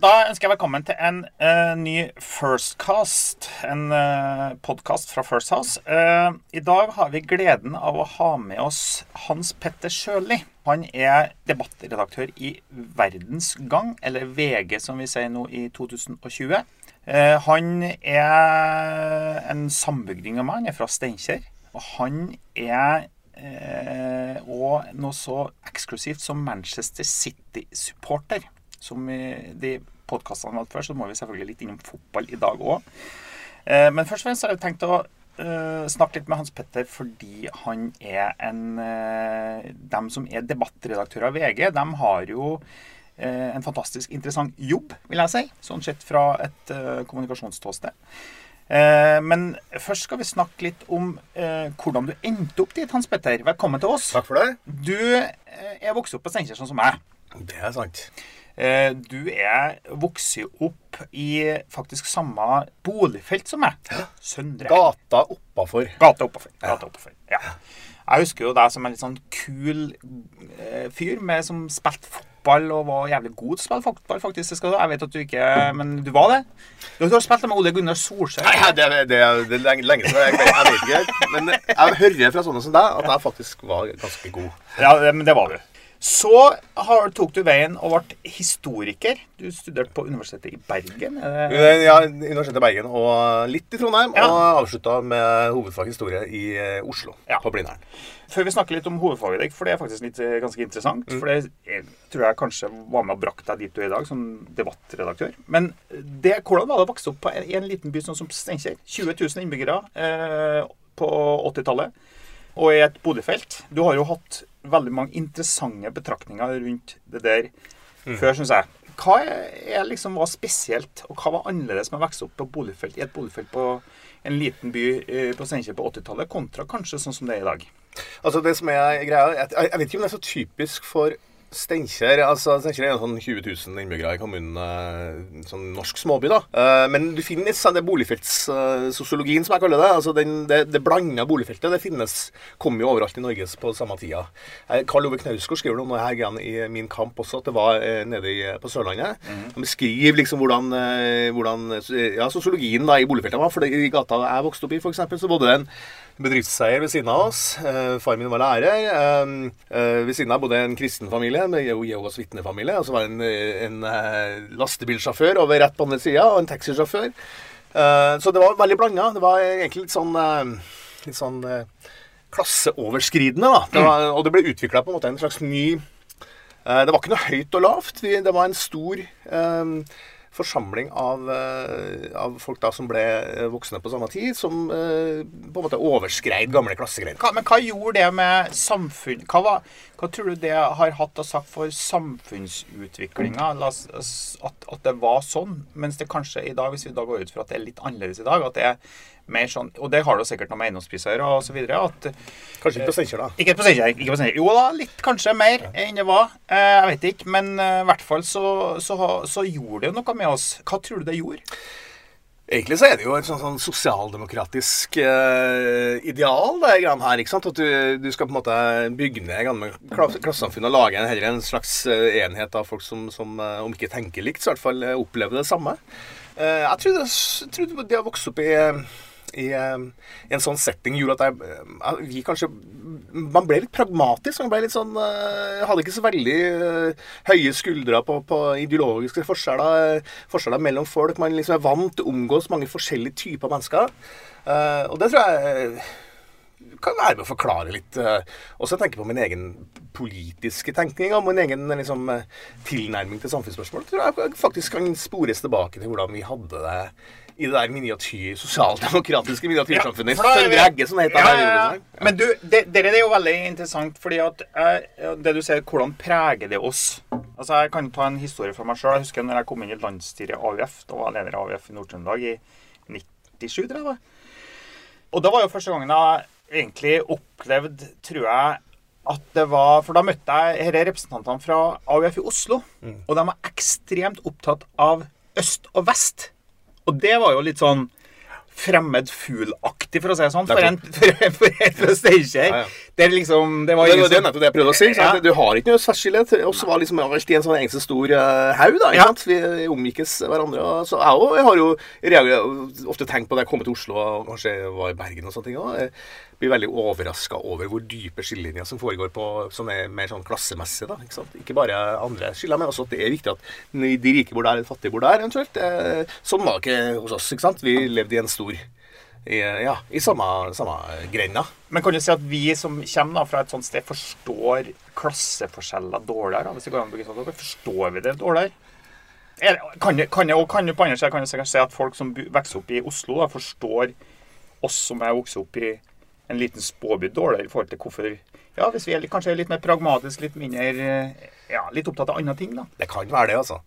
Da ønsker jeg velkommen til en uh, ny Firstcast. En uh, podkast fra First House. Uh, I dag har vi gleden av å ha med oss Hans Petter Sjøli. Han er debattredaktør i Verdens Gang, eller VG som vi sier nå i 2020. Uh, han er en sambygding av meg. Han er fra Steinkjer. Og han er og noe så eksklusivt som Manchester City-supporter som i de podkastene vi hadde før, så må vi selvfølgelig litt innom fotball i dag òg. Eh, men først og fremst har jeg tenkt å uh, snakke litt med Hans Petter fordi han er en De Dem som er debattredaktører av VG, de har jo en fantastisk interessant jobb, vil jeg si. Sånn sett fra et kommunikasjonsståsted. Men først skal vi snakke litt om hvordan du endte opp dit, Hans Petter. Velkommen til oss. Takk for det. Du er vokst opp på Steinkjer, sånn som meg. Det er sant. Eh, du er vokst opp i faktisk samme boligfelt som meg. Søndre. Gata oppafor. Gata oppafor. Gata oppafor. Ja. Jeg husker jo deg som en litt sånn kul eh, fyr med, som spilte fotball og var jævlig god til å spille fotball, faktisk. Jeg vet at du ikke Men du var det? Du har spilt med Ole Gunnar Solskjær. Nei, det, det, det, er lenge, lenge siden. Jeg, jeg, vet ikke. Men jeg hører fra sånne som deg at jeg faktisk var ganske god. Ja, men det var du. Så har, tok du veien og ble historiker. Du studerte på Universitetet i Bergen? Ja, Universitetet i Bergen og litt i Trondheim. Ja. Og avslutta med hovedfag historie i eh, Oslo, ja. på Blindern. Før vi snakker litt om hovedfaget ditt, for det er faktisk litt eh, ganske interessant. Mm. For det tror jeg kanskje var med og brakte deg dit du er i dag, som debattredaktør. Men det, hvordan var det å vokse opp i en liten by sånn som Steinkjer? 20 000 innbyggere eh, på 80-tallet. Og i et boligfelt. Du har jo hatt veldig mange interessante betraktninger rundt det der mm. før, syns jeg. Hva er liksom var spesielt, og hva var annerledes med å vokse opp på boligfelt, i et boligfelt på en liten by eh, på Steinkjer på 80-tallet, kontra kanskje sånn som det er i dag? Altså det som er greia, jeg, jeg vet ikke om det er så typisk for Steinkjer altså Steinkjer er en sånn 20 000 innbyggere i kommunen. Eh, sånn norsk småby, da. Eh, men du finner sånn det boligfeltssosiologien, som jeg kaller det. altså den, Det, det blanda boligfeltet det finnes, kommer jo overalt i Norge på samme tida. Eh, Karl Ove Knausgård skriver om noe her i Min kamp også, at det var nede i, på Sørlandet. Mm. Han beskriver liksom hvordan, hvordan ja, sosiologien da i boligfeltet var. For i gata jeg vokste opp i, f.eks., så bodde det en bedriftseier ved siden av oss. Eh, far min var lærer. Eh, eh, ved siden av bodde en kristen familie med Jehovas vitnefamilie. Og så var det en, en eh, lastebilsjåfør over rett på andre sida, og en taxisjåfør. Så det var veldig blanda. Det var egentlig litt sånn, litt sånn klasseoverskridende. da. Det var, og det ble utvikla på en måte en slags ny Det var ikke noe høyt og lavt. Det var en stor forsamling av, eh, av, folk da som ble eh, voksne på samme tid, som eh, på en måte overskreid gamle klassegreier. Men hva gjorde det med samfunn... Hva, var, hva, tror du det har hatt å sagt for samfunnsutviklinga? At, at, det var sånn, mens det kanskje i dag, hvis vi da går ut fra at det er litt annerledes i dag, at det er mer sånn Og det har det sikkert noe med eiendomspriser og så videre. At, kanskje ikke på Steinkjer, da? Ikke på Steinkjer. Jo da, litt kanskje mer enn det var. Jeg vet ikke. Men i hvert fall så, så, så gjorde det jo noe med oss. Hva tror du det gjorde? Egentlig så er det jo et sånn, sånn sosialdemokratisk eh, ideal, det grann her. ikke sant? At du, du, skal på en måte bygge ned gamle klassesamfunn og lage en, heller en slags enhet av folk som, som om ikke tenker likt, så i hvert fall opplever det samme. jeg trodde, trodde det å vokse opp i i, i, en sånn setting gjorde at jeg, vi kanskje Man ble litt pragmatisk. Man ble litt sånn uh, Hadde ikke så veldig uh, høye skuldre på, på, ideologiske forskjeller, forskjeller mellom folk. Man liksom er vant til å omgås mange forskjellige typer mennesker. Uh, og det tror jeg kan være med å forklare litt. Også tenke på min egen politiske tenkning og min egen liksom, tilnærming til samfunnsspørsmål. tror jeg faktisk kan spores tilbake til hvordan vi hadde det i det der miniatyr, sosialdemokratiske miniatyrsamfunnet. Ja, Egge, som det heter. Ja, ja, ja. Men du, det, det, er jo veldig interessant, fordi at eh, det du sier, hvordan preger det oss? Altså, Jeg kan ta en historie fra meg sjøl. Jeg husker når jeg kom inn i landsstyret AUF. Da var jeg leder av AUF i Nord-Trøndelag i 97, tror jeg det. Og det var jo første gangen jeg egentlig opplevde, tror jeg at det var, For da møtte jeg disse representantene fra AUF i Oslo. Mm. Og de var ekstremt opptatt av øst og vest. Og det var jo litt sånn fremmed fugl-aktig, for å si det sånn, for en, for, for, en. Det er liksom Det var Det, nettopp det jeg prøvde å si. Ja. Du har ikke noe særskille. oss var liksom alltid en sånn eneste stor eh, haug. da, ikke sant? Vi omgikkes hverandre. Og så jeg, også, jeg har jo reager- ofte tenkt på da jeg kom til Oslo og kanskje var i Bergen og sånne ting også, Jeg blir veldig overraska over hvor dype skillelinjer som foregår på som er mer sånn klassemessig. da, Ikke sant? Ikke bare andre skiller, men også at det er viktig at de rike bor der, de fattige bor der, eventuelt. Eh, Sånn var det ikke hos oss. ikke sant? Vi levde i en stor i, ja, i samme, samme grenda. Men kan du si at vi som kommer fra et sånt sted, forstår klasseforskjeller dårligere? Hvis det går an å bruke sånn. Forstår vi det dårligere? Er, kan det, kan og kan det på andre siden kan du sikkert si at folk som vokser opp i Oslo, da, forstår oss som er vokst opp i en liten spåby dårligere i forhold til hvorfor Ja, hvis vi er kanskje er litt mer pragmatiske, litt mindre Ja, litt opptatt av andre ting, da. Det kan være det, altså.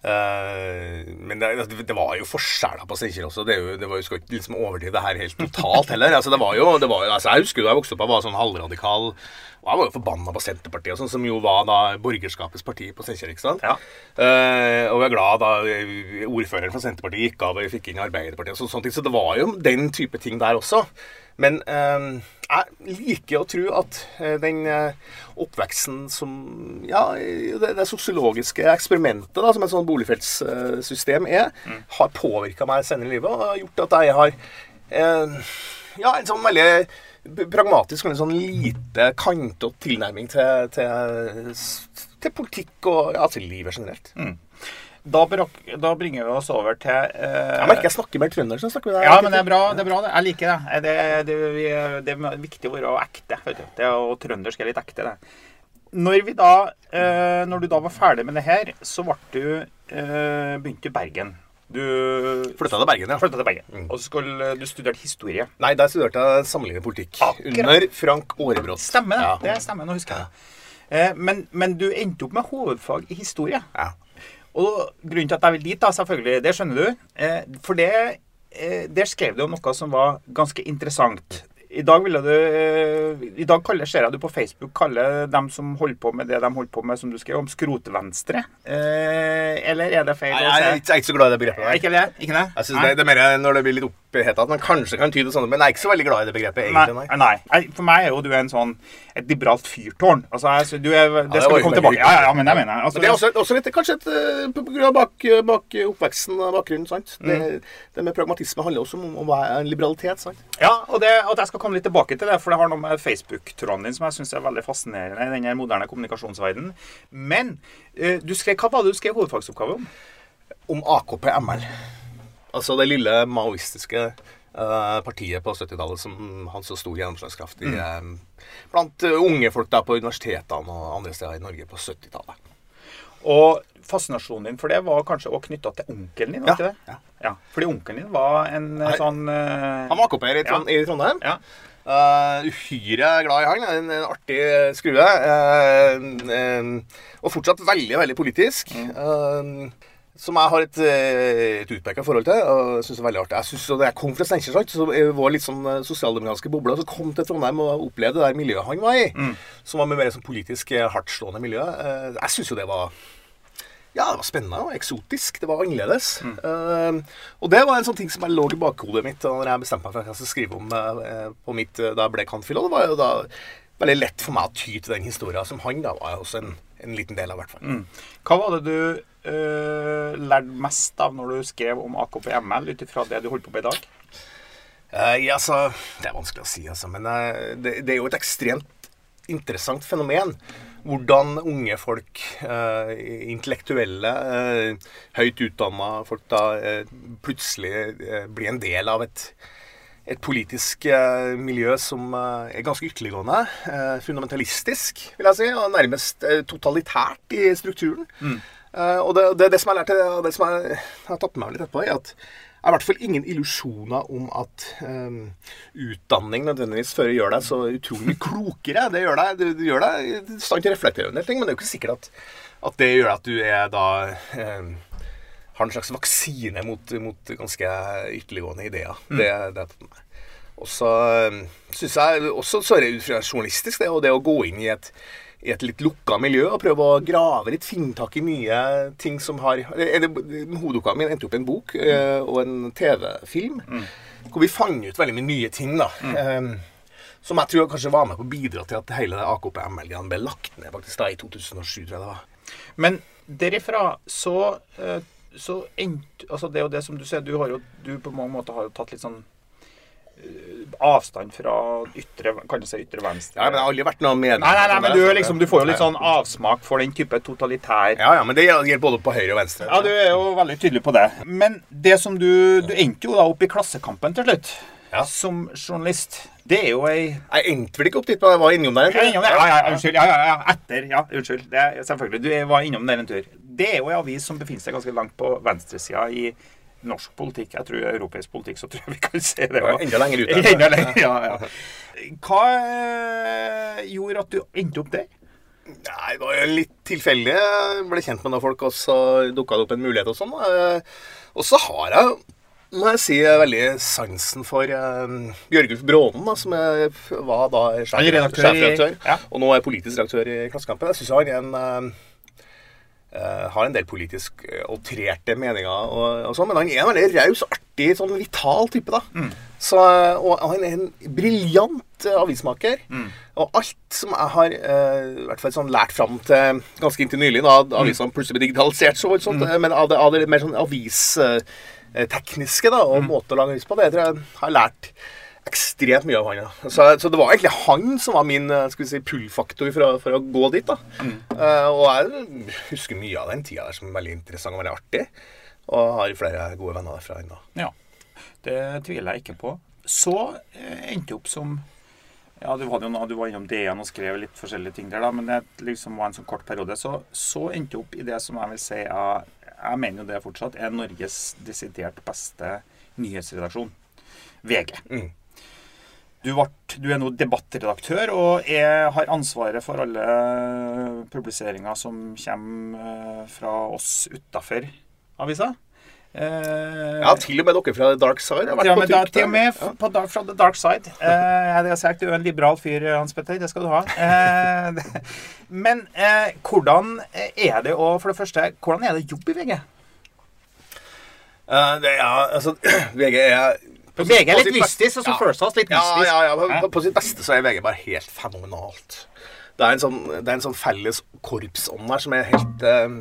Eh, men det, det var jo forskjeller på Steinkjer også. Det, jo, det var jo, skal ikke liksom overdrive det her helt totalt heller. Altså, det var jo, det var jo, altså, jeg husker da jeg vokste opp, jeg var sånn halvradikal. Og jeg var jo forbanna på Senterpartiet, sånn, som jo var da borgerskapets parti på Steinkjer. Ja. Uh, og jeg er glad da eh, ordføreren fra Senterpartiet gikk av og vi fikk inn Arbeiderpartiet. og sånne ting, Så det var jo den type ting der også. Men eh, jeg liker å tro at eh, den eh, oppveksten som Ja, det, det sosiologiske eksperimentet da, som et sånt boligfeltssystem er, har påvirka meg senere i livet og har gjort at jeg har eh, ja, en sånn veldig pragmatisk, en sånn lite kantete tilnærming til, til, til politikk og ja, til livet generelt. Da, da bringer vi oss over til eh, Jeg merker jeg snakker mer trøndersk. Ja, men det er bra. det er bra det. Jeg liker det. Det, det, vi- det er viktig å være ekte. du. Det, og trøndersk er litt ekte, det. Når, vi da, eh, når du da var ferdig med det her, så du eh, begynte i Bergen. Du Flytta til Bergen, ja. flytta til Bergen. Og så skulle du studerte historie. Nei, der studerte jeg sammenlignende politikk. Akkurat. Under Frank Aarebrot. Stemmer det. Ja. Det stemmer, nå husker jeg det. Eh, men, men du endte opp med hovedfag i historie. Ja. Og grunnen til at jeg vil dit, da, selvfølgelig, det skjønner du. Eh, for det, eh, der skrev du om noe som var ganske interessant. I dag, ville du, eh, I dag kaller, ser jeg du på Facebook kaller dem som holder på med det de holder på med, som du skrev om, skrotvenstre. Eh, eller er det feil Nei, jeg, er ikke- så glad i det begrepet. Ikke det? Ikke det? Jeg synes det, det er mer når det blir litt oppheta at man kanskje kan tyde sånn, men jeg er ikke så veldig glad i det begrepet. egentlig, Nei, nei. nei. For meg er jo du en sånn et liberalt fyrtårn. Altså, jeg, du er, det det skal vi komme tilbake Ja, ja, ja, men det mener jeg. Altså, Men det er også, også litt, kanskje et, eh, av bak, bak oppveksten og bakgrunnen. sant? Det, det med pragmatisme handler også om en liberalitet. sant? Ja, og det, at jeg skal komme litt tilbake til det, for det har noe med Facebook-tråden din som jeg syns er veldig fascinerende i den moderne kommunikasjonsverdenen. Men eh, du skrev, hva var det du skrev hovedfagsoppgave om? Om AKP-ML. Altså det lille maoistiske eh, partiet på 70-tallet som hadde så stor gjennomslagskraft i, eh, blant eh, unge folk da på universitetene og andre steder i Norge på 70-tallet. Og fascinasjonen din for det var kanskje òg knytta til onkelen din? Ja, ikke det? ja. ja. Fordi onkelen din var en Nei. sånn uh... Han var AKP-er i, Trond i Trondheim. Ja. Uh, uhyre glad i han. En, en artig skrue. Uh, og fortsatt veldig, veldig politisk. eh, som jeg har et, eh, et utpeka forhold til. og synes det er veldig artig. Jeg synes, da jeg kom fra Steinkjer, så var litt sånn eh, sosialdemokratiske bobler. Så kom til Trondheim og opplevde det der miljøet han var i. Som var med mer sånn politisk eh, hardtslående miljø. Jeg syns jo det var ja, det var spennende og eksotisk. Det var annerledes. Eh, og det var en sånn ting som jeg lå i bakhodet mitt da jeg bestemte meg for at jeg skulle skrive om uh, på mitt uh, da jeg ble cand.phil. Det var jo da veldig lett for meg å ty til den historien som han da var også en, en liten del av, i hvert fall. mm. Hva var det du eh, lærte mest av når du skrev om AKP-ML, ut ifra det du holder på med i dag? Uh, ja, altså, Det er vanskelig å si, altså. Men uh, det, det er jo et ekstremt interessant fenomen. Hvordan unge folk, intellektuelle, høyt utdanna folk da plutselig blir en del av et, et politisk eh, miljø som eh, er ganske ytterliggående. Eh, fundamentalistisk, vil jeg si. Og nærmest totalitært i strukturen. Eh, og det, det, det som jeg lærte, og det som jeg har tatt med meg litt etterpå, er at jeg har i hvert fall ingen illusjoner om at um, utdanning nødvendigvis før gjør deg så utrolig klokere. Det gjør deg, det, det gjør deg i stand til å reflektere over en del ting, men det er jo ikke sikkert at, at det gjør at du er da um, har en slags vaksine mot, mot ganske ytterliggående ideer. Det, det tatt med. Og så eh, syns jeg også så er det ut fra journalistisk, det, og det å gå inn i et i et litt lukka miljø og prøve å grave litt, finne tak i nye ting som har er min endte opp i en bok eh, og en TV-film, hvor vi fant ut veldig mye nye ting. da. Eh, Som jeg tror kanskje var med på å bidra til at hele AKP-ML-greiene ble lagt ned faktisk da i 2007, tror jeg det var. Men derifra så, eh, så endte Altså, det er jo det som du sier, du har jo Du på mange måter har jo tatt litt sånn avstand fra ytre Kan si ytre venstre? Ja, men Det har aldri vært noe medlem Nei, nei, nei, men du, liksom, du får jo litt sånn avsmak for den type totalitær Ja, ja, men det gjelder både på høyre og venstre. Ja, du er jo veldig tydelig på det. Men det som du Du endte jo da opp i Klassekampen til slutt. Ja. Som journalist. Det er jo ei Jeg endte vel ikke opp dit, men jeg var innom der. Ja, innom det. ja, ja, unnskyld. Ja, ja, ja, etter. Ja, unnskyld. Det selvfølgelig. Du var innom der en tur. Det er jo ei avis som befinner seg ganske langt på venstresida i norsk politikk. Jeg tror europeisk politikk, så tror jeg vi kan se det. Ja, enda lenger ute. Enda lenger, ja, ja. Hva eh, gjorde at du endte opp der? Nei, det var jo litt tilfeldig. Jeg ble kjent med noen folk, og så dukka det opp en mulighet og sånn. Eh, Og så har jeg, må jeg si, veldig sansen for uh, Bjørgulf Brånen, da, som er, var da sjef, Han er redaktør sjefredaktør, ja. og nå er politisk redaktør i Klassekampen. Jeg syns han er en eh, eh, har en del politisk eh, outrerte meninger, og, og så, men han er en veldig raus, artig, sånn vital type. da. Mm. Så, og han er en briljant eh, avismaker. Mm. Og alt som jeg har eh, i hvert fall sånn lært fram til ganske inntil nylig, da Mm. avisene plutselig ble digitalisert, så voldsomt, mm. men av det, av det mer sånn avistekniske da, Mm. og måte å lage avis på, det tror jeg har lært ekstremt mye av han. Ja. Så, så det var egentlig han som var min eh, skal vi si, pull-faktor for, for å gå dit. da. Mm. Uh, og jeg husker mye av den tida der som veldig interessant og veldig artig. Og har flere gode venner derfra ennå. Ja, det tviler jeg ikke på. Så eh, endte jeg opp som ja, du, hadde jo noe, du var innom DN og skrev litt forskjellige ting der, da, men det liksom var en sånn kort periode. Så, så endte jeg opp i det som jeg vil si er Jeg mener jo det fortsatt er Norges desidert beste nyhetsredaksjon. VG. Mm. Du, vart, du er nå debattredaktør og er, har ansvaret for alle publiseringer som kommer eh, fra oss utafor avisa. Eh, Ja, til og med dere fra The Dark Side har vært ja, på tur. til og med ja. på dark, fra the dark side. Eh, jeg hadde sagt du er en liberal fyr, Hans Petter. Det skal du ha. Eh, det- men eh, hvordan er det å For det første, hvordan er det å jobbe i VG? Uh, det, ja, altså, VG er på VG er litt mystisk, og så First House litt mystisk. ja, ja. ja. På, på sitt beste så er VG bare helt fenomenalt. Det er en sånn, det er en sånn felles korpsånd her som er helt eh,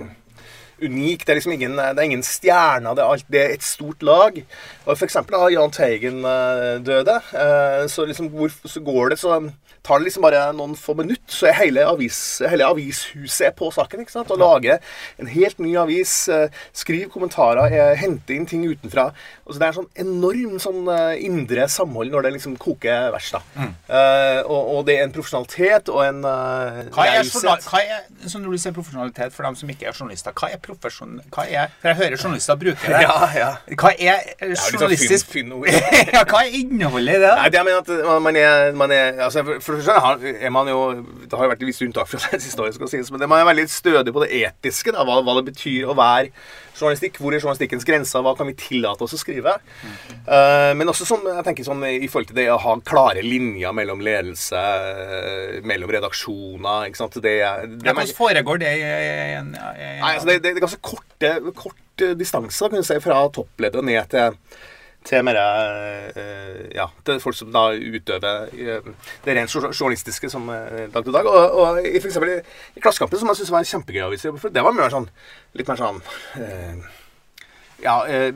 unik. Det er liksom ingen, det er ingen stjerner, det er, alt, det er et stort lag. Og for eksempel da Jahn Teigen eh, døde, eh, så, liksom, hvor, så går det så tar det liksom bare noen få minutter, så er hele, avis, hele avishuset på saken. ikke sant? Og lager en helt ny avis, skriver skriv kommentarer, henter hente inn ting utenfra. Og så Det er en sånn enorm sånn eh, indre samhold når det liksom koker verst. da. Eh, og, og det er en profesjonalitet og en uh, Hva er, hva er når du sier profesjonalitet for dem som ikke er journalister, hva er profesjon... Hva er, for jeg hører journalister bruke det. Ja, ja. Hva er journalistisk fin ord. ja, Hva er innholdet i det? Nei, det jeg mener at man er, man er altså For, det første er man jo Det har jo vært visse unntak fra det siste året, skal sies, men det man er veldig stødig på det etiske. Da, hva, hva det betyr å være journalistikk. Hvor er journalistikkens grenser? Hva kan vi tillate oss å skrive? Uh, men også sånn, jeg tenker sånn i forhold til det å ha klare linjer mellom ledelse, eh, mellom redaksjoner. ikke sant? Det, det, Hvordan foregår det Nei, altså det, det, er ganske korte, korte distanser kan du si, fra toppleddet og ned til, til mer eh, Ja, til folk som da utøver eh, det rent journalistiske som eh, dag til dag. Og, og i, for eksempel i, i Klassekampen, som jeg syns var kjempegøy å vise, for, det var mer sånn, litt mer sånn eh, ja, eh,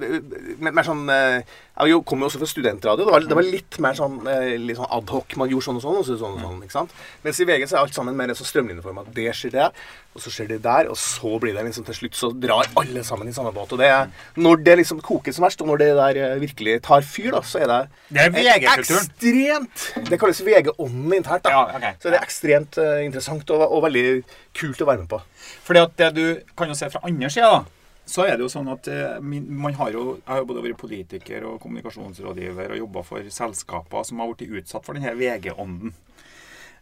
mer, mer sånn eh, Jeg kom jo også fra studentradio. Det var, det var litt mer sånn, eh, litt sånn adhoc. Man gjorde sånn og sånn, og sånn og sånn. ikke sant? Mens i VG så er alt sammen mer så strømlinjeforma. Det skjer det, og så skjer det der, og så blir det liksom til slutt så drar alle sammen i samme båt. Og det er når det liksom koker som verst, og når det der virkelig tar fyr, da, så er det Det er VG-kulturen. ekstremt Det kalles VG-ånden internt. da. Ja, okay. Så det er ekstremt eh, interessant og, og veldig kult å være med på. Fordi at det du kan jo se fra andre sida, da, så er det jo sånn at eh, min, man har jo Jeg har jo både vært politiker og kommunikasjonsrådgiver og jobba for selskaper som har blitt utsatt for denne VG-ånden.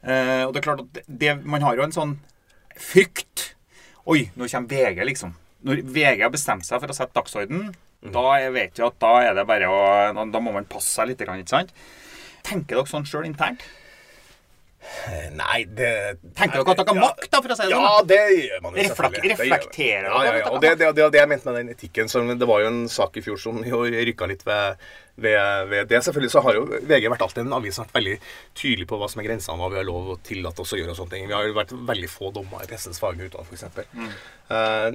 Eh, og det er klart at det, man har jo en sånn frykt. Oi, nå kommer VG, liksom. Når VG har bestemt seg for å sette dagsorden, da jeg vet jo at da er det bare å Da må man passe seg litt, ikke sant? Tenker dere sånn sjøl internt? Nei, det Tenker dere at dere har makt, da, for å si det sånn? Ja, det gjør man jo Reflek- selvfølgelig. Reflekterer dere? Ja, ja, ja. Og det, det, det jeg mente med den etikken. Som, det var jo en sak i fjor som jo rykka litt ved, ved, ved det. Selvfølgelig så har jo VG vært alltid en avis som har vært veldig tydelig på hva som er grensene, hva vi har lov å tillate oss å gjøre og sånne ting. Vi har jo vært veldig få dommer i Pressens faglige utvalg, f.eks. Mm.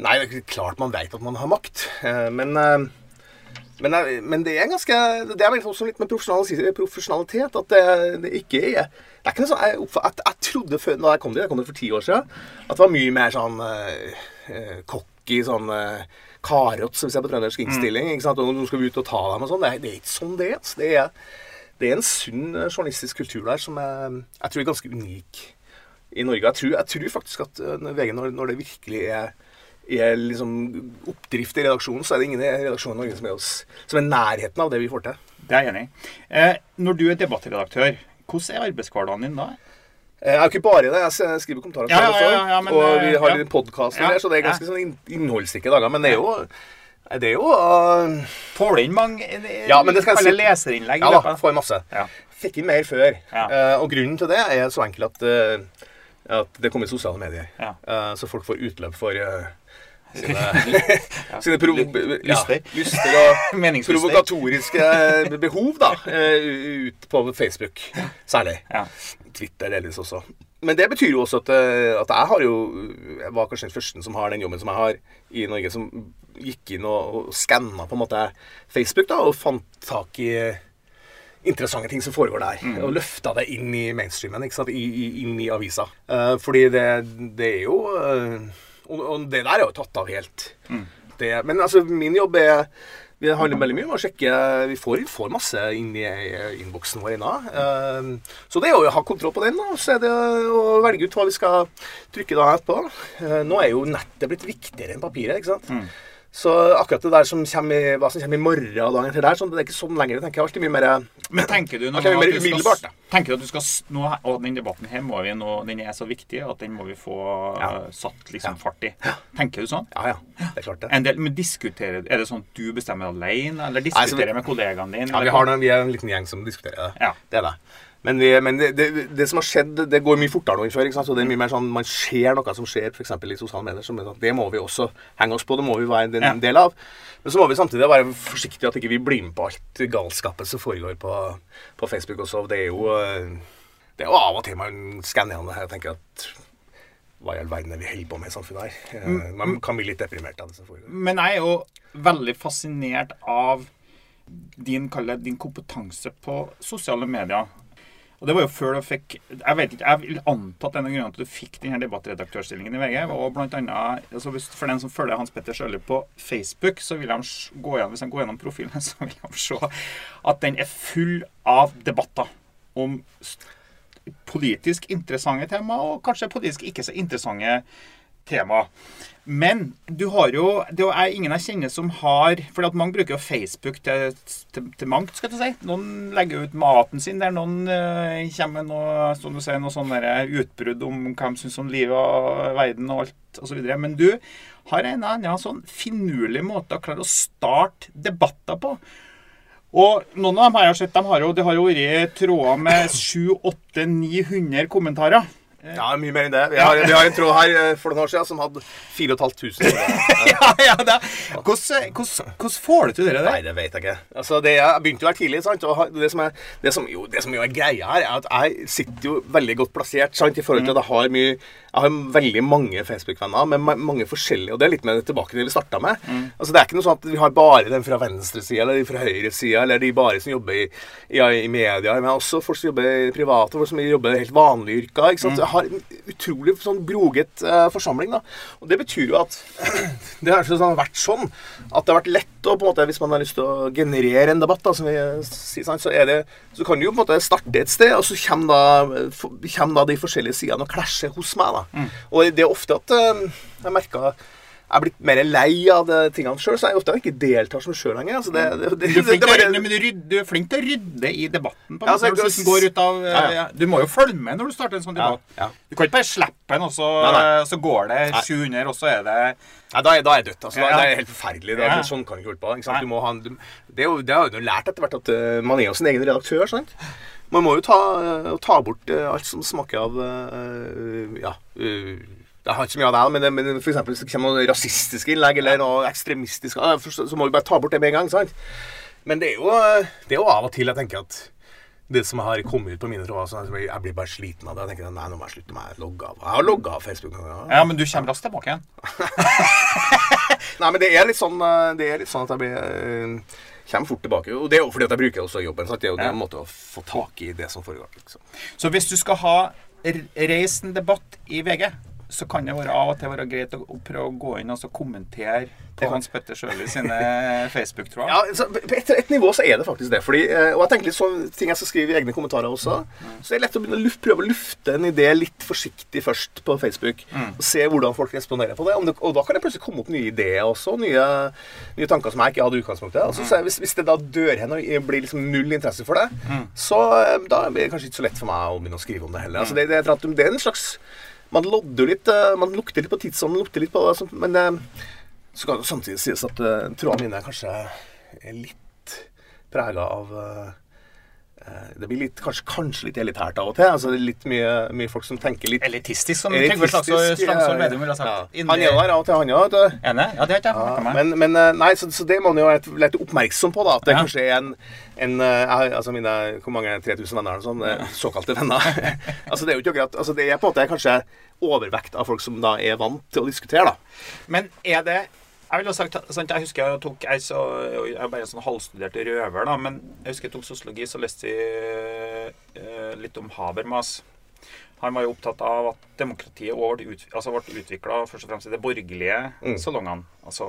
nei, det er klart man vet at man har makt, uh, men eh, men, men det er ganske Det er vel også litt med profesjonalitet at det, det ikke er Det er ikke noe sånn jeg, jeg trodde før da jeg kom dit, jeg kom dit for ti år siden, at det var mye mer sånn eh, eh, cocky sånn uh, karot, som vi ser på trøndersk innstilling. ikke sant? Og nå skal vi ut og ta dem og sånn. Det, det er ikke sånn det altså. Det er, det er en sunn eh, journalistisk kultur der som er, jeg tror er ganske unik i Norge. Jeg tror, jeg tror faktisk at eh, VG, når, når det virkelig er er liksom oppdrift i redaksjonen, så er det ingen i redaksjonen i Norge som er, oss, som er nærheten av det vi får til. Det er jeg enig i. Eh, når du er debattredaktør, hvordan er arbeidshverdagen din da? Eh, Jeg er jo ikke bare det, jeg skriver kommentarer Ja, ja, ja, ja, men, og vi har ja. en Ja, der, så det er ganske sånn innholdsrike dager. Men det er jo det er jo uh, Får inn mange eh, Ja, men det skal jeg si- leserinnlegg? Ja da, får masse. Fikk inn mer før. Eh, og grunnen til det er så enkel at, eh, at det kommer i sosiale medier. Ja. Uh, så folk får utløp for uh, sine, sine ja, Lyster. lyster og provokatoriske behov, da. eh, ut på Facebook særlig. Ja. Twitter delvis også. Men det betyr jo også at, eh, at jeg har jo Jeg var kanskje den første som har den jobben som jeg har i Norge, som gikk inn og, og skanna på en måte Facebook da, og fant tak i interessante ting som foregår der. Og løfta det inn i mainstreamen? I, i, inn i avisa. Uh, fordi det, det er jo uh, og, og det der er jo tatt av helt. Det, men altså, min jobb er vi handler veldig mye om å sjekke Vi får, får masse inn i innboksen vår ennå. Uh, så det er jo å ha kontroll på den, da. Så er det å velge ut hva vi skal trykke da etterpå. Uh, nå er jo nettet blitt viktigere enn papiret, ikke sant. Så akkurat det der som kommer i, hva som kommer i morgen og dagen etter der, sånn, det er ikke sånn lenger. Tenker jeg alltid mye mer Men tenker du nå at du skal, tenker du at du skal nå, Og den debatten her må vi nå Den er så viktig at den må vi få Ja. uh, satt liksom fart i. Tenker du sånn? Ja, ja. Det er klart det. En del, men diskuterer, Er det sånn at du bestemmer alene, eller Nei, så med kollegaene dine? Ja, vi, har noen, vi er en liten gjeng som diskuterer det. Ja. Det er det. Men, vi, men det, det, det som har skjedd, det går mye fortere nå enn før. ikke sant? Så det er mye mer sånn, Man ser noe som skjer f.eks. i sosiale medier. Som sånn, det må vi også henge oss på. Det må vi være en del av. Men så må vi samtidig være forsiktige at ikke vi blir med på alt galskapet som foregår på, på Facebook også. Det er jo eh, det er jo av og til man skanner gjennom det her og tenker at hva i all verden er vi holder på med i samfunnet her? Eh, Man kan bli litt deprimert av det som foregår. Men jeg er jo veldig fascinert av din, din kompetanse på sosiale medier. Og det var jo før du fikk Jeg vet ikke, jeg vil anta at en av til at du fikk denne debattredaktørstillingen i VG, og blant annet altså For den som følger Hans Petter Sjøli på Facebook, så vil han gå gjennom, hvis han går gjennom profilen, så vil han se at den er full av debatter om politisk interessante tema, og kanskje politisk ikke så interessante tema. Men du har jo Det er ingen jeg kjenner som har For mange bruker jo Facebook til, til, til mangt, skal du si. Noen legger ut maten sin der, noen uh, kommer med noe, du sier, noe sånn utbrudd om hva de syns om livet og verden og alt osv. Men du har en eller annen sånn finurlig måte å klare å starte debatter på. Og noen av dem har jeg sett, de har jo, det har jo vært tråder med 700-800-900 kommentarer. Ja, mye mer enn det. Vi har, vi har en tråd her eh, for noen år siden som hadde 4500. ja, ja, det. Hvordan, hvordan, hvordan får du til det Nei, det vet jeg ikke. Altså, det, jeg begynte jo her tidlig. sant? Og det som, er, det, som jo, det som jo er greia her, er at jeg sitter jo veldig godt plassert sant? i forhold til at jeg har mye Jeg har veldig mange Facebook-venner med mange forskjellige Og det er litt med tilbake til det vi starta med. Altså, Det er ikke noe sånn at vi har bare den fra venstresida eller de fra høyresida, eller de bare som jobber i, i, i media. Men også folk som jobber private, folk som jobber helt vanlige yrker. ikke sant? Jeg har en utrolig sånn broget eh, forsamling. da. Og det betyr jo at det har sånn, vært sånn at det har vært lett å på en måte, Hvis man har lyst til å generere en debatt, da, som vi sier, så, det, så kan du jo på en måte starte et sted, og så kommer da, kommer da de forskjellige sidene og klasjer hos meg. da. Og det er ofte at eh, jeg merker er blitt mer lei av de tingene sjøl, så jeg ofte ikke deltar som sjøl lenger. Altså det, det, det, Du er, det bare- rydde- men du, du er flink til å rydde i debatten. På, Ja, altså, liksom går ut av, Ja, ja. Du må jo følge med når du starter en sånn debatt. Du kan ikke bare slippe den, og så, Nei, nei. så går det 700, og så er det Nei, da er, da er jeg dødt. altså. Da. Det er helt forferdelig. Det, Ja. Sånn kan du ikke holde på. Ikke. Du ha du, det, er jo, det har jo lært etter hvert at eh, man er jo sin egen redaktør. sant? Man må jo ta, eh, ta bort eh, alt som smaker av Ja. Jeg har ikke så mye av det, men, men for eksempel, hvis det kommer noen rasistiske innlegg eller noe ekstremistisk, eh, så må vi bare ta bort det med en gang. sant? Men det er jo, det er jo av og til jeg tenker at det som har kommet ut på mine tråder, så jeg blir bare sliten av det. Jeg tenker nei, nå må jeg slutte med å logge av. Jeg har logga av Facebook. Ja. Ja, men du kommer raskt tilbake igjen. Nei, men det er litt sånn, eh, det er litt sånn at jeg blir, eh, kommer fort tilbake. Og det er jo fordi at jeg bruker også jobben. Så det er jo Ja. en måte å få tak i det som foregår. Liksom. Så hvis du skal ha r- reist en debatt i VG, så kan det være av og til være greit å, å prøve å gå inn og så kommentere på Hans Petter Sjøli sine Facebook-tråder. Ja, så på et, et nivå så er det faktisk det. Fordi, eh, og jeg tenker litt sånn ting jeg skal skrive i egne kommentarer også. Så det er lett å begynne å luft, prøve å lufte en idé litt forsiktig først på Facebook. Og se hvordan folk responderer på det. Det. Og da kan det plutselig komme opp nye ideer også. Nye, nye tanker som jeg ikke hadde i utgangspunktet. Altså, så hvis, hvis det da dør hen og blir liksom null interesse for det, så eh, da blir det kanskje ikke så lett for meg å begynne å skrive om det heller. Altså, det, det, er- det er en slags Man lodder jo litt, eh, man lukter litt på tidsånden, lukter litt på det, men eh, så kan det samtidig sies at uh, trådene mine kanskje er litt prega av eh, eh, Det blir litt, kanskje, kanskje litt elitært av og til. Altså, det er litt mye, mye folk som tenker litt Elitistisk, som Trygve Slagsvold Vedum ville ha sagt. ja. Han er der av og til, han òg. Ja, det har ikke jeg fått med meg. men, men eh, nei, så, så det må man jo være litt oppmerksom på, da. At det Ja. kanskje er en, en eh, altså mine, Hvor mange 3000 venner er det sånn? Ja. Såkalte venner. altså Det er jo ikke akkurat altså Det er på en måte kanskje overvekt av folk som da er vant til å diskutere, da. Men er det jeg vil ha sagt, sant, jeg husker jeg tok jeg, så, jeg er bare en sånn halvstudert røver, da, men jeg husker jeg tok sosiologi, så leste jeg eh, litt om Habermas. Han var jo opptatt av at demokratiet også ble, ut, altså ble utvikla først og fremst i de borgerlige Mm. salongene. Altså,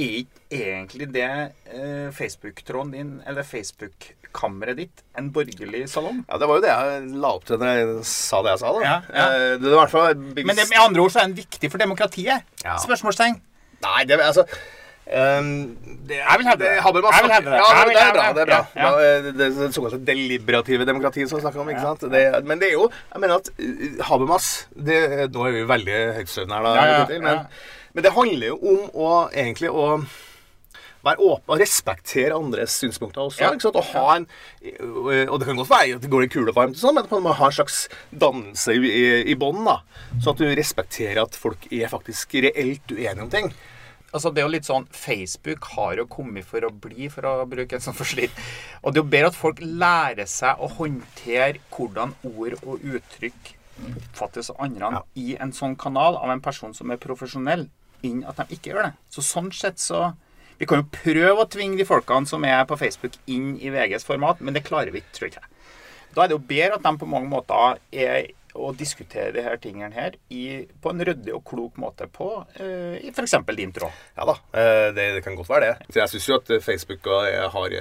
er ikke egentlig det eh, Facebook-tråden din, eller Facebook-kammeret ditt, en borgerlig salong? Ja, Det var jo det jeg la opp til når jeg sa det jeg sa, da. Ja, ja. Eh, Det er i hvert fall Men det, med andre ord så er den viktig for demokratiet? Ja. Spørsmålstegn. Nei, det altså Um, det, Jeg vil hevde det. Jeg vil hevde det. Ja, men det er bra. det. Er bra. Ja, ja. Da, Det, det såkalte deliberative demokratiet som vi snakker om. ikke sant? Det, men det er jo Jeg mener at eh, Habermas det, Nå er vi veldig høytstående her, da. Ja, men, men det handler jo om å egentlig å være åpen og respektere andres synspunkter også. Ja. ikke sant? Og, ha en, og det kan godt være at det går i kule varmt, sånn, men man må ha en slags dannelse i, i, bånn. Sånn at du respekterer at folk er faktisk reelt uenige om ting. Altså, det er jo litt sånn, Facebook har jo kommet for å bli, for å bruke en sånn forslitt. Og det er jo bedre at folk lærer seg å håndtere hvordan ord og uttrykk oppfattes av andre Ja. i en sånn kanal av en person som er profesjonell, inn at de ikke gjør det. Så sånn sett så Vi kan jo prøve å tvinge de folkene som er på Facebook, inn i VGs format, men det klarer vi ikke, tror jeg. Da er det jo bedre at de på mange måter er å diskutere de her tingene her i, på en ryddig og klok måte på uh, i f.eks. din tråd. Ja da, eh, det, det kan godt være det. Så jeg syns jo at eh, Facebook har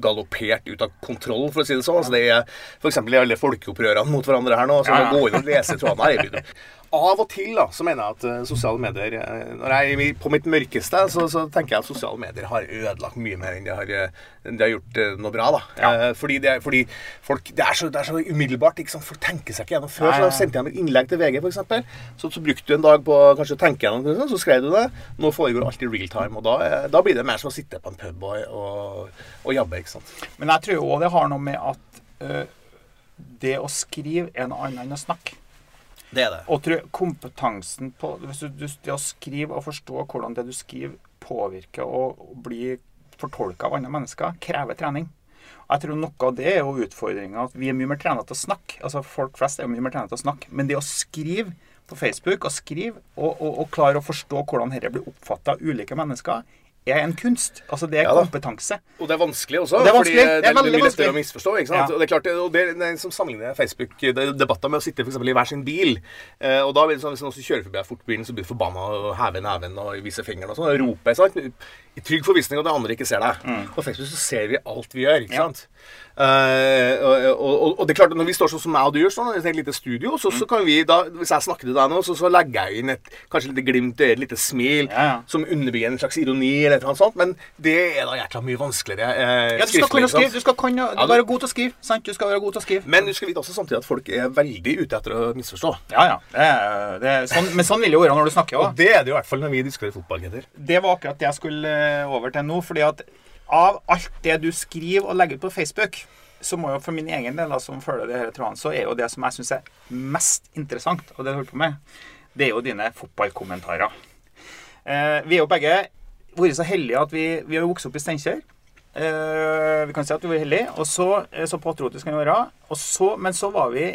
galoppert ut av kontroll, for å si det sånn. Altså det er f.eks. alle folkeopprørene mot hverandre her nå. Så ja. må gå inn og lese trådene her. Av og til da, så mener jeg at eh, sosiale medier eh, Når jeg er på mitt mørkeste, så, så tenker jeg at sosiale medier har ødelagt mye mer enn de har, eh, de har gjort noe bra. da. Ja. Fordi det, fordi folk, det, er så, det er så umiddelbart. ikke sant? Folk tenker seg ikke gjennom før. Ja, ja. Så sendte jeg et innlegg til VG, f.eks. Så, så brukte du en dag på kanskje å tenke gjennom det, så skrev du det. Nå foregår alt i real time. Og da, da blir det mer som å sitte på en pub og, og, og jabbe. ikke sant? Men jeg tror også det har noe med at øh, det å skrive er noe annet enn å snakke. Det er det. Og tror kompetansen på hvis du, Det å skrive og forstå hvordan det du skriver, påvirker og, blir fortolka av andre mennesker, krever trening. Jeg tror noe av det er jo utfordringa vi er mye mer trena til å snakke. Altså Folk flest er jo mye mer trena til å snakke. Men det å skrive på Facebook og skrive og, og, og klare å forstå hvordan dette blir oppfatta av ulike mennesker, er en kunst. Altså det er Ja kompetanse. Og det er vanskelig også. Det er vanskelig. Fordi Det er det er veldig lettere vanskelig. å misforstå. ikke sant? Ja. Og det er klart, og det er det er som sammenligner Facebook-debatter med å sitte for eksempel, i hver sin bil. Eh, og da blir det sånn, Hvis noen som kjører forbi fortbilen, fort så blir du forbanna og hever neven og viser fingeren og sånn. Og roper. sant? I trygg forvissning om at de andre ikke ser deg. På Facebook så ser vi alt vi gjør. ikke sant? Ja. Eh, og, og, og det er klart, når vi står sånn som meg og du gjør, sånn, i et lite studio, så, Mm. så kan vi da, hvis jeg snakker til deg nå, så, så legger jeg inn et kanskje litt glimt i øyet, et lite smil, Ja, ja. som underbygger en slags ironi eller noe sånt. Men det er da hjertelig mye vanskeligere. Eh, Ja, du skal kunne skrive. Du skal kunne, du- være god til å skrive. Sant? Du skal være god til å skrive. Men du skal vite også samtidig at folk er veldig ute etter å misforstå. Ja, ja. Det er, det er sånn, men sånn vil det jo være når du snakker Og det er det jo i hvert fall når vi diskuterer fotball, Petter. Det var akkurat det jeg skulle eh, over til nå. fordi at av alt det du skriver og legger ut på Facebook, så må jo for min egen del, da, som følger det her tråden, så er jo det som jeg syns er mest interessant, og det du holder på med, det er jo dine fotballkommentarer. Eh, vi er jo begge vært så heldige at vi, vi har vokst opp i Steinkjer. Eh, vi kan si at vi var heldige. Og så, eh, så patriotisk kan vi være. Så, men så var vi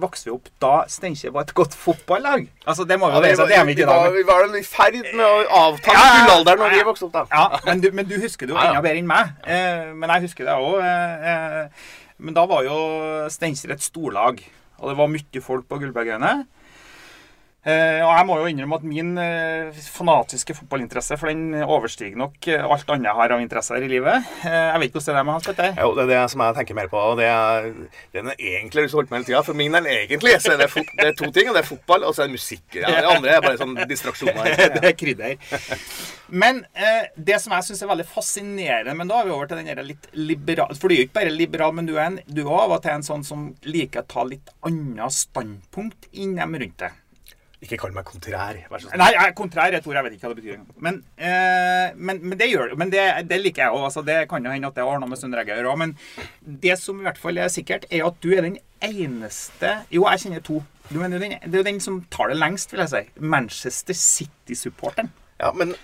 vokste vi opp da Steinkjer var et godt fotballag. Altså, det må vi Ja, ja, det er vi ikke i dag. vi var i ferd med å avta Ja, gullalderen når vi vokste opp, da. Ja, men du, men du husker det jo enda bedre enn meg. Eh, men jeg husker det òg. Eh, eh, men da var jo Steinkjer et storlag, og det var mye folk på Gullbergøyene. Eh, og jeg må jo innrømme at min uh, fanatiske fotballinteresse for den overstiger nok uh, alt annet jeg har av interesser i livet. Jeg vet ikke hvordan det er med Hans Petter. Jo, det er det som jeg tenker mer på. og Det er, det er egentlig lyst holdt å hele tida. For min del egentlig så er det, det er to ting. og Det er fotball og så er det musikk. Ja, det andre er bare sånn distraksjoner. det er krydder. Men det som jeg syns er veldig fascinerende Men da er vi over til den der litt liberal For du er jo ikke bare liberal, men du er en, du er av og til en sånn som liker å ta litt annet standpunkt innom rundt det. Ikke kall meg kontrær. Vær så snill. Nei, jeg- kontrær er et ord jeg vet ikke hva det betyr. engang. Men, eh, men, men det gjør det. Men det, det liker jeg òg. Altså, det kan jo hende at det har noe med Søndre Egge å gjøre. Men det som i hvert fall er sikkert, er at du er den eneste Jo, jeg kjenner to. Du mener den, det er jo den som tar det lengst, vil jeg si. Manchester City-supporteren. Ja, men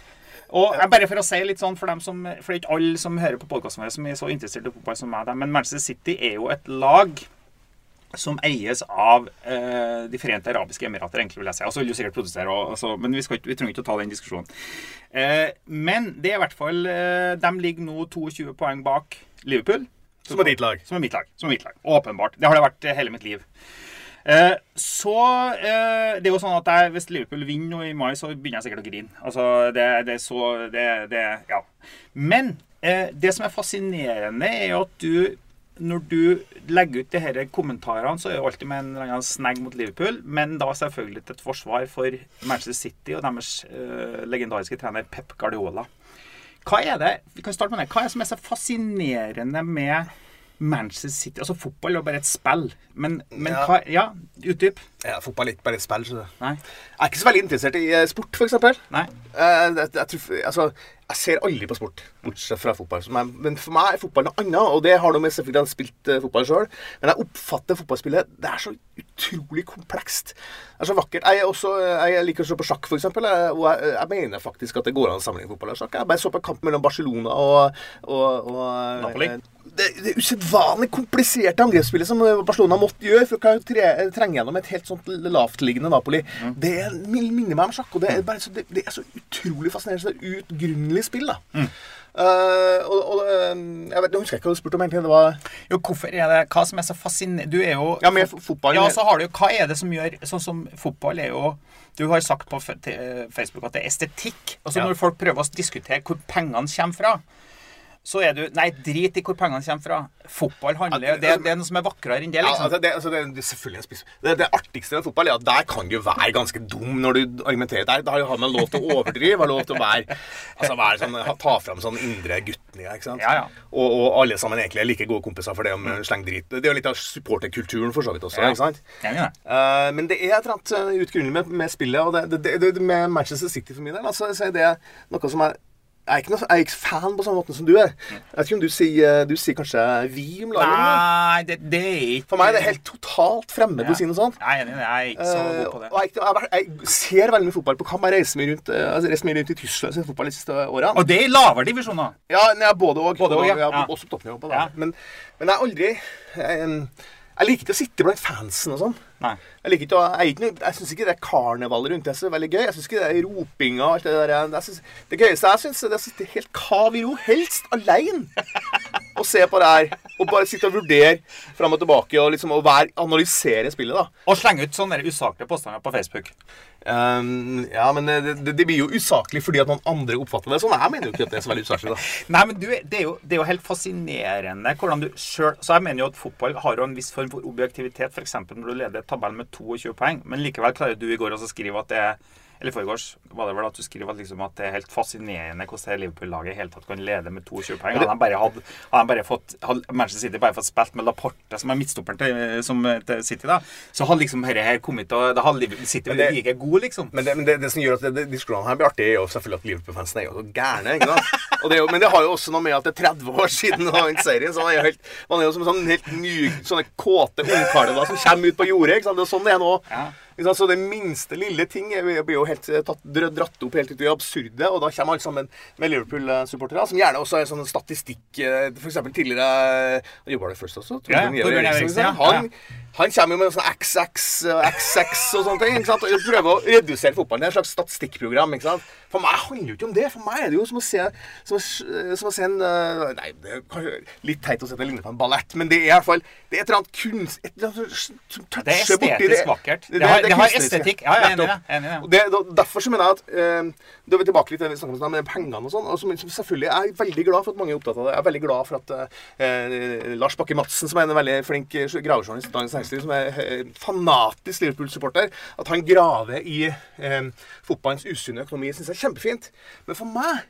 Og jeg bare for å si litt sånn for dem som For det er ikke alle som hører på podkasten vår som er så interessert i fotball som meg, men Manchester City er jo et lag som eies av eh, De forente arabiske emirater, egentlig, vil jeg si. Og så vil du sikkert produsere, og, altså, men vi, skal ikke, vi trenger ikke å ta den diskusjonen. Eh, men det er i hvert fall eh, De ligger nå 22 poeng bak Liverpool. som er ditt lag. Som er mitt lag. Som er mitt lag. Åpenbart. Det har det vært eh, hele mitt liv. Eh, så eh, Det er jo sånn at jeg, hvis Liverpool vinner nå i mai, så begynner jeg sikkert å grine. Altså, det, det er så det, det, Ja. Men eh, det som er fascinerende, er jo at du når du legger ut de her kommentarene, så er det alltid med en eller annen snegg mot Liverpool, men da selvfølgelig til et forsvar for Manchester City og deres uh, legendariske trener Pep Guardiola. Hva er det vi kan starte med det, hva er det som er så fascinerende med Manchester City? Altså Fotball er bare et spill, men, men Ja. hva Ja, utdyp. Ja, fotball er ikke bare et spill. Så. Nei. Jeg er ikke så veldig interessert i eh, sport, f.eks. Nei. Uh, jeg, jeg, altså, jeg ser aldri på sport, bortsett fra fotball. Som er, men for meg er fotball noe annet, og det har noe med selvfølgelig han spilt uh, fotball sjøl. Men jeg oppfatter fotballspillet Det er så utrolig komplekst. Det er så vakkert. Jeg, også, jeg liker å se på sjakk, f.eks. Og jeg, jeg mener faktisk at det går an å sammenligne fotball og sjakk. Jeg bare så på kamp mellom Barcelona og, og, og Napoli. Det, det usedvanlig kompliserte angrepsspillet som Barcelona måtte gjøre for å tre, trenge gjennom et helt sånt lavtliggende Napoli. Det minner meg om sjakk, og det er, bare så, det, det er så utrolig fascinerende. Så det er utgrunnelig spill, da. Eh, og, og uh, jeg vet, jeg husker ikke hva du spurte om, egentlig. Det var Jo, hvorfor er det Hva som er så fascinerende Du er jo Ja, med fo- fotballen Ja, så har du jo Hva er det som gjør Sånn som fotball er jo Du har sagt på Facebook at det er estetikk. Altså Ja. Når folk prøver å diskutere hvor pengene kommer fra, så er du Nei, drit i hvor pengene kommer fra. Fotball handler jo det, det er noe som er vakrere enn det, ja, liksom. altså det, altså det, er selvfølgelig. Det, det artigste med fotball er at der kan du være ganske dum når du argumenterer. Der, der har man lov til å overdrive. Har lov til å være, altså være sånn, ta fram sånn indre guttene, ikke sant? Ja, ja. Og, og alle sammen egentlig er like gode kompiser for det om sleng drit. Det er jo litt av supporterkulturen for så vidt også. Ja. ikke sant? Ja, ja. Eh, men det er et eller annet eh, utgrunnelig med, med spillet, og med Manchester City for min del. Altså, så er det noe som er jeg er, ikke noe, jeg er ikke fan på samme måte som du er. Jeg vet ikke om du sier, du sier kanskje vi om laget? Nei, det, det er ikke For meg er det helt totalt fremmed å si noe sånt. Jeg er enig, jeg er ikke så god på det. og jeg, jeg, jeg, ser veldig mye fotball på kamp. Jeg reiser mye rundt, eh, altså, reiser mye rundt i Tyskland og fotball de siste årene. Og det er i lavere divisjoner. Ja, nei, både og. Både og, ja. ja. Ja. Også på toppnivå. Ja. Men, men jeg er aldri jeg, jeg liker ikke å sitte blant fansen og sånn. Nei. Jeg liker ikke å, jeg, er ikke noe- jeg syns ikke det karnevalet rundt det er så veldig gøy. Jeg syns ikke det er ropinga og alt det der. Jeg synes, det gøyeste jeg syns, er å helt kav helst alene, og se på det her. Og bare sitte og vurdere fram og tilbake og liksom og være, analysere spillet, da. Og slenge ut sånne usaklige påstander på Facebook. Um, ja, men det, det, det blir jo usaklig fordi at noen andre oppfatter det sånn. Jeg mener jo ikke at det er så veldig usaklig, da. Nei, men du, det, er jo, det er jo helt fascinerende hvordan du sjøl Så jeg mener jo at fotball har jo en viss form for objektivitet, f.eks. når du leder tabellen med 22 poeng, men likevel klarer du i går også å skrive at det er eller foregårs var det vel at du skriver at, liksom, at det er helt fascinerende hvordan Liverpool-laget i hele tatt kan lede med 22 poeng. Hadde bare, hadde, hadde de bare fått, hadde Manchester City bare fått spilt med Laporte, som er midtstopperen til, som, til City, da, så hadde liksom dette her kommet til Da hadde City Men det- like god, liksom. Men, det, men det, det som gjør at det, diskusjonene her blir artige, er jo selvfølgelig at Liverpool-fansen er jo så gærne. ikke sant? Og det jo, men det har jo også noe med at det er 30 år siden han vant serien. Så man er jo helt, man er jo som sånn helt ny, sånne kåte ungkarer som kommer ut på jordet. ikke sant? Det er sånn det er nå. Ja. Så det minste lille ting blir jo helt eh, tatt, dratt opp helt ut i det absurde. Og da kommer alle sammen med Liverpool-supportere, som gjerne også er sånn statistikk F.eks. For eksempel tidligere Han jobba du først også. Ja, Torbjørn Eriksen, ja. Han, han kommer jo med sånn XX XX og sånne ting. ikke sant? Og prøver å redusere fotballen. Det er et slags statistikkprogram. ikke sant? For meg handler det jo ikke om det. For meg er det jo som å se, som som å se en eh, Nei, det er kanskje litt teit å se det ligner på en ballett, men det er i hvert fall Det er et eller annet kunst... Et eller annet som toucher borti Det er borti estetisk vakkert. Det har- det har kunstneriske. estetikk. Ja, jeg er enig i det. Er det. Derfor så mener jeg at eh, Da er vi tilbake litt til det vi snakket om med pengene og sånn. Og som, som selvfølgelig er veldig glad for at mange er opptatt av det. Jeg er veldig glad for at eh, Lars Bakke Madsen, som er en veldig flink eh, gravejournalist som er eh, fanatisk Liverpool-supporter, at han graver i eh, fotballens usunne økonomi, syns jeg er kjempefint. Men for meg,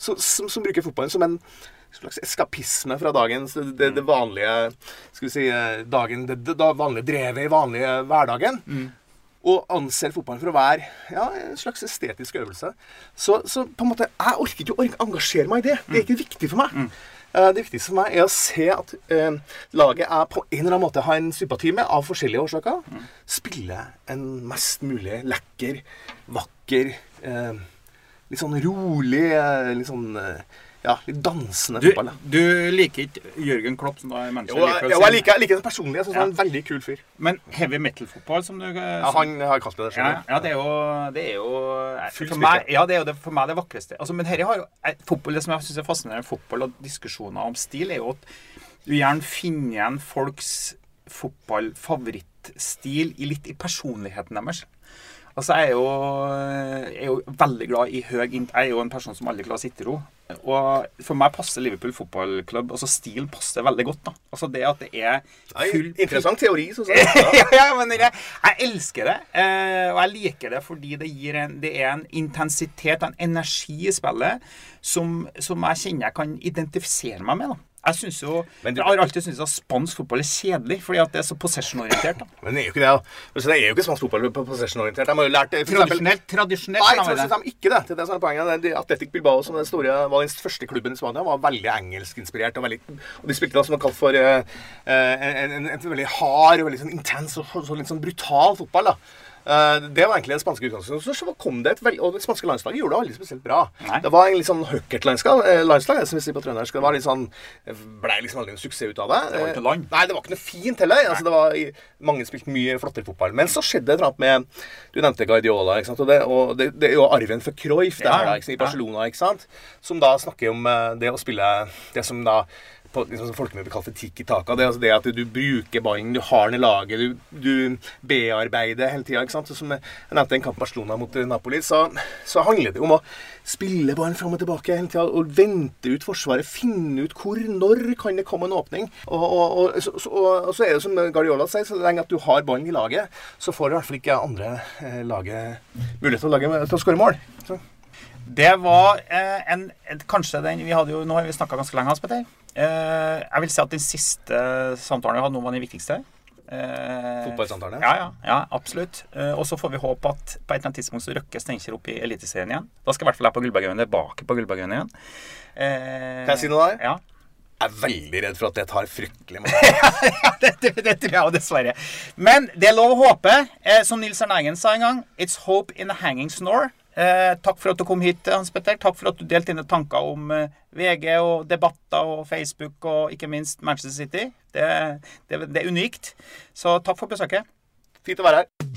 så, som, som bruker fotballen som en slags eskapisme fra dagens det, det, vanlige Skal vi si eh, dagen, det, det, vanlige drevet i vanlige hverdagen. Og anser fotballen for å være ja, en slags estetisk øvelse. Så, så på en måte, jeg orker ikke å engasjere meg i det. Det er ikke viktig for meg. Eh, Det viktigste for meg er å se at eh, laget jeg på en eller annen måte har en sympati med, av forskjellige årsaker, spiller en mest mulig lekker, vakker, eh, litt sånn rolig, eh, litt sånn eh, ja, litt dansende Du, fotball. da. du liker ikke Jørgen Klopp, som da er Manchester Jo, jeg, jo, jeg liker, jeg liker personlig. Jeg synes Ja. han er en veldig kul fyr. Men heavy metal-fotball, som du Ja, han har kalt det det Ja, selv. ja, det er jo, det er jo for meg, Ja, det er jo det, for meg det vakreste. Altså, men her har jo eh, fotball, Det som jeg syns er fascinerende med fotball og diskusjoner om stil, er jo at du gjerne finner igjen folks fotballfavorittstil i litt i personligheten deres. Altså, jeg er jo, jeg er jo veldig glad i høy int- Jeg er jo en person som aldri klarer å sitte i ro. Og for meg passer Liverpool fotballklubb Altså stilen passer veldig godt. da Altså det at det er Nei, full interessant teori, syns jeg. Ja. ja, ja, men jeg, jeg elsker det. Eh, og jeg liker det fordi det gir en, det er en intensitet en energi i spillet som, som jeg kjenner jeg kan identifisere meg med. da jeg synes jo, Men du- jeg har alltid syntes at spansk fotball er kjedelig, fordi at det er så possession-orientert. Men det er jo ikke det. da. Det er jo ikke spansk fotball på possession-orientert. De har jo lært det, Tradisjonelt. tradisjonelt Nei, så jeg synes de ikke det. Det er det som er poenget. Athletic Bilbao, som den store, var den første klubben i Spania, var veldig engelskinspirert. Og, veldig, og de spilte da som er kalt for eh, eh, en, en, en veldig hard og veldig sånn intens og så, så litt sånn brutal fotball. da. Eh, det var egentlig det spanske utgangspunktet. Så kom det et veld, Og det spanske landslaget gjorde det aldri spesielt bra. Nei. Det var en litt sånn høkkert landslag, eh, som vi sier på trøndersk. Det var litt sånn ble liksom aldri en suksess ut av det. Det var ikke land. Nei, det var ikke noe fint heller. Altså, det var, mange spilte mye flottere fotball. Men så skjedde det et eller annet med Du nevnte Guardiola. Ikke sant? Og, det, og det, det er jo arven for Cruyff da, sant? i Barcelona, ikke sant? som da snakker om eh, det å spille det som da liksom, som folk vil kalle for tiki-taka. Det, er altså det at du bruker ballen, du har den i laget, du, du bearbeider hele tida. Som jeg nevnte en kamp Barcelona mot eh, Napoli, så, så handler det om å spille ballen fram og tilbake hele tida og vente ut forsvaret. Finne ut hvor, når kan det komme en åpning. Og, og, og, så, og så er det som Guardiola sier, så lenge at du har ballen i laget, så får i hvert fall ikke andre eh, laget mulighet til å, lage, til å skåre mål. Så. Det var eh, en, kanskje den vi hadde jo, Nå har vi snakka ganske lenge, Hans Petter. Eh, jeg vil si at den siste samtalen vi hadde nå, var den viktigste. Eh, Fotballsamtalen, Ja, ja, ja absolutt. Eh, og så får vi håpe at på et eller annet tidspunkt så røkker Steinkjer opp i Eliteserien igjen. Da skal i hvert fall jeg på Gullbergøyen tilbake på Gullbergøyen igjen. Eh, Kan jeg si noe der? Ja. Jeg er veldig redd for at det tar fryktelig mange det, det, det tror jeg jo dessverre. Men det er lov å håpe. Eh, som Nils Arne Eggen sa en gang, It's hope in a hanging snore. Eh, takk for at du kom hit, Hans Petter. Takk for at du delte dine tanker om eh, VG og debatter og Facebook og ikke minst Manchester City. Det, det, det er unikt. Så takk for besøket. Fint å være her.